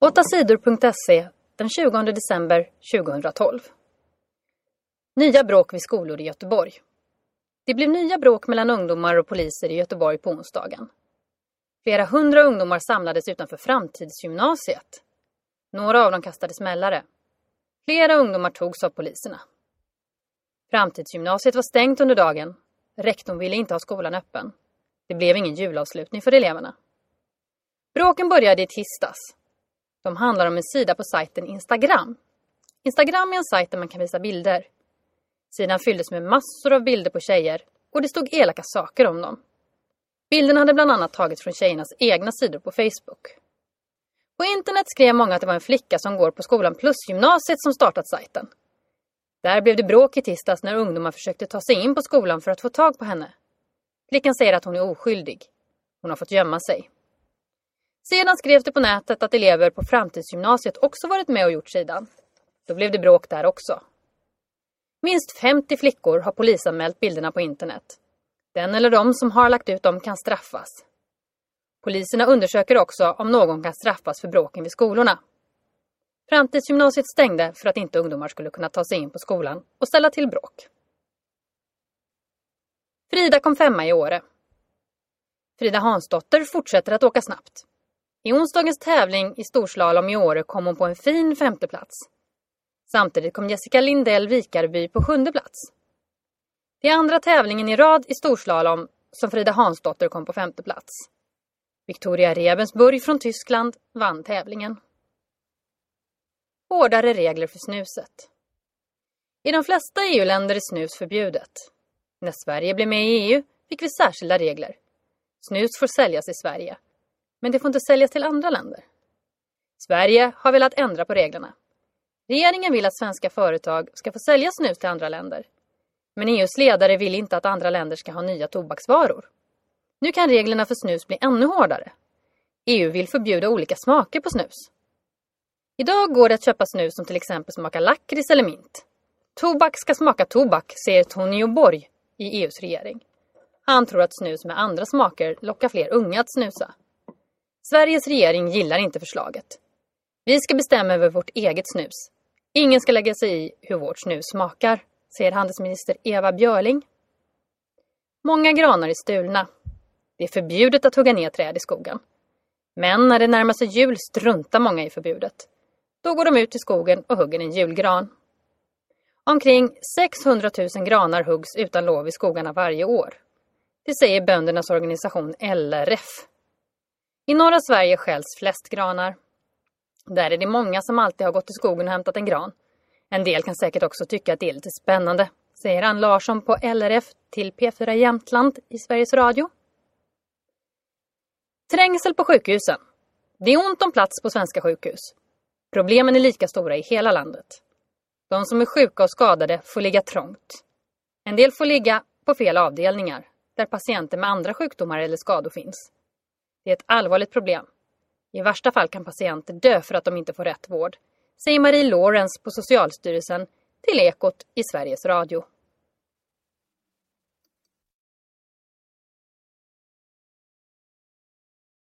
8sidor.se den 20 december 2012. Nya bråk vid skolor i Göteborg. Det blev nya bråk mellan ungdomar och poliser i Göteborg på onsdagen. Flera hundra ungdomar samlades utanför Framtidsgymnasiet. Några av dem kastade smällare. Flera ungdomar togs av poliserna. Framtidsgymnasiet var stängt under dagen. Rektorn ville inte ha skolan öppen. Det blev ingen julavslutning för eleverna. Bråken började i tisdags. De handlar om en sida på sajten Instagram. Instagram är en sajt där man kan visa bilder. Sidan fylldes med massor av bilder på tjejer och det stod elaka saker om dem. Bilderna hade bland annat tagits från tjejernas egna sidor på Facebook. På internet skrev många att det var en flicka som går på skolan Plusgymnasiet som startat sajten. Där blev det bråk i tisdags när ungdomar försökte ta sig in på skolan för att få tag på henne. Flickan säger att hon är oskyldig. Hon har fått gömma sig. Sedan skrevs det på nätet att elever på Framtidsgymnasiet också varit med och gjort sidan. Då blev det bråk där också. Minst 50 flickor har polisanmält bilderna på internet. Den eller de som har lagt ut dem kan straffas. Poliserna undersöker också om någon kan straffas för bråken vid skolorna. Framtidsgymnasiet stängde för att inte ungdomar skulle kunna ta sig in på skolan och ställa till bråk. Frida kom femma i Åre. Frida Hansdotter fortsätter att åka snabbt. I onsdagens tävling i storslalom i Åre kom hon på en fin femteplats. Samtidigt kom Jessica Lindell Vikarby på sjunde plats. Det är andra tävlingen i rad i storslalom som Frida Hansdotter kom på femte plats. Victoria Rebensburg från Tyskland vann tävlingen. Hårdare regler för snuset. I de flesta EU-länder är snus förbjudet. När Sverige blev med i EU fick vi särskilda regler. Snus får säljas i Sverige, men det får inte säljas till andra länder. Sverige har velat ändra på reglerna. Regeringen vill att svenska företag ska få sälja snus till andra länder. Men EUs ledare vill inte att andra länder ska ha nya tobaksvaror. Nu kan reglerna för snus bli ännu hårdare. EU vill förbjuda olika smaker på snus. Idag går det att köpa snus som till exempel smakar lakrits eller mint. Tobak ska smaka tobak, säger Tonio Borg i EUs regering. Han tror att snus med andra smaker lockar fler unga att snusa. Sveriges regering gillar inte förslaget. Vi ska bestämma över vårt eget snus. Ingen ska lägga sig i hur vårt snus smakar, säger handelsminister Eva Björling. Många granar är stulna. Det är förbjudet att hugga ner träd i skogen. Men när det närmar sig jul struntar många i förbudet. Då går de ut i skogen och hugger en julgran. Omkring 600 000 granar huggs utan lov i skogarna varje år. Det säger böndernas organisation LRF. I norra Sverige skälls flest granar. Där är det många som alltid har gått i skogen och hämtat en gran. En del kan säkert också tycka att det är lite spännande, säger Ann Larsson på LRF till P4 Jämtland i Sveriges Radio. Trängsel på sjukhusen. Det är ont om plats på svenska sjukhus. Problemen är lika stora i hela landet. De som är sjuka och skadade får ligga trångt. En del får ligga på fel avdelningar, där patienter med andra sjukdomar eller skador finns. Det är ett allvarligt problem. I värsta fall kan patienter dö för att de inte får rätt vård, säger Marie Lawrence på Socialstyrelsen till Ekot i Sveriges Radio.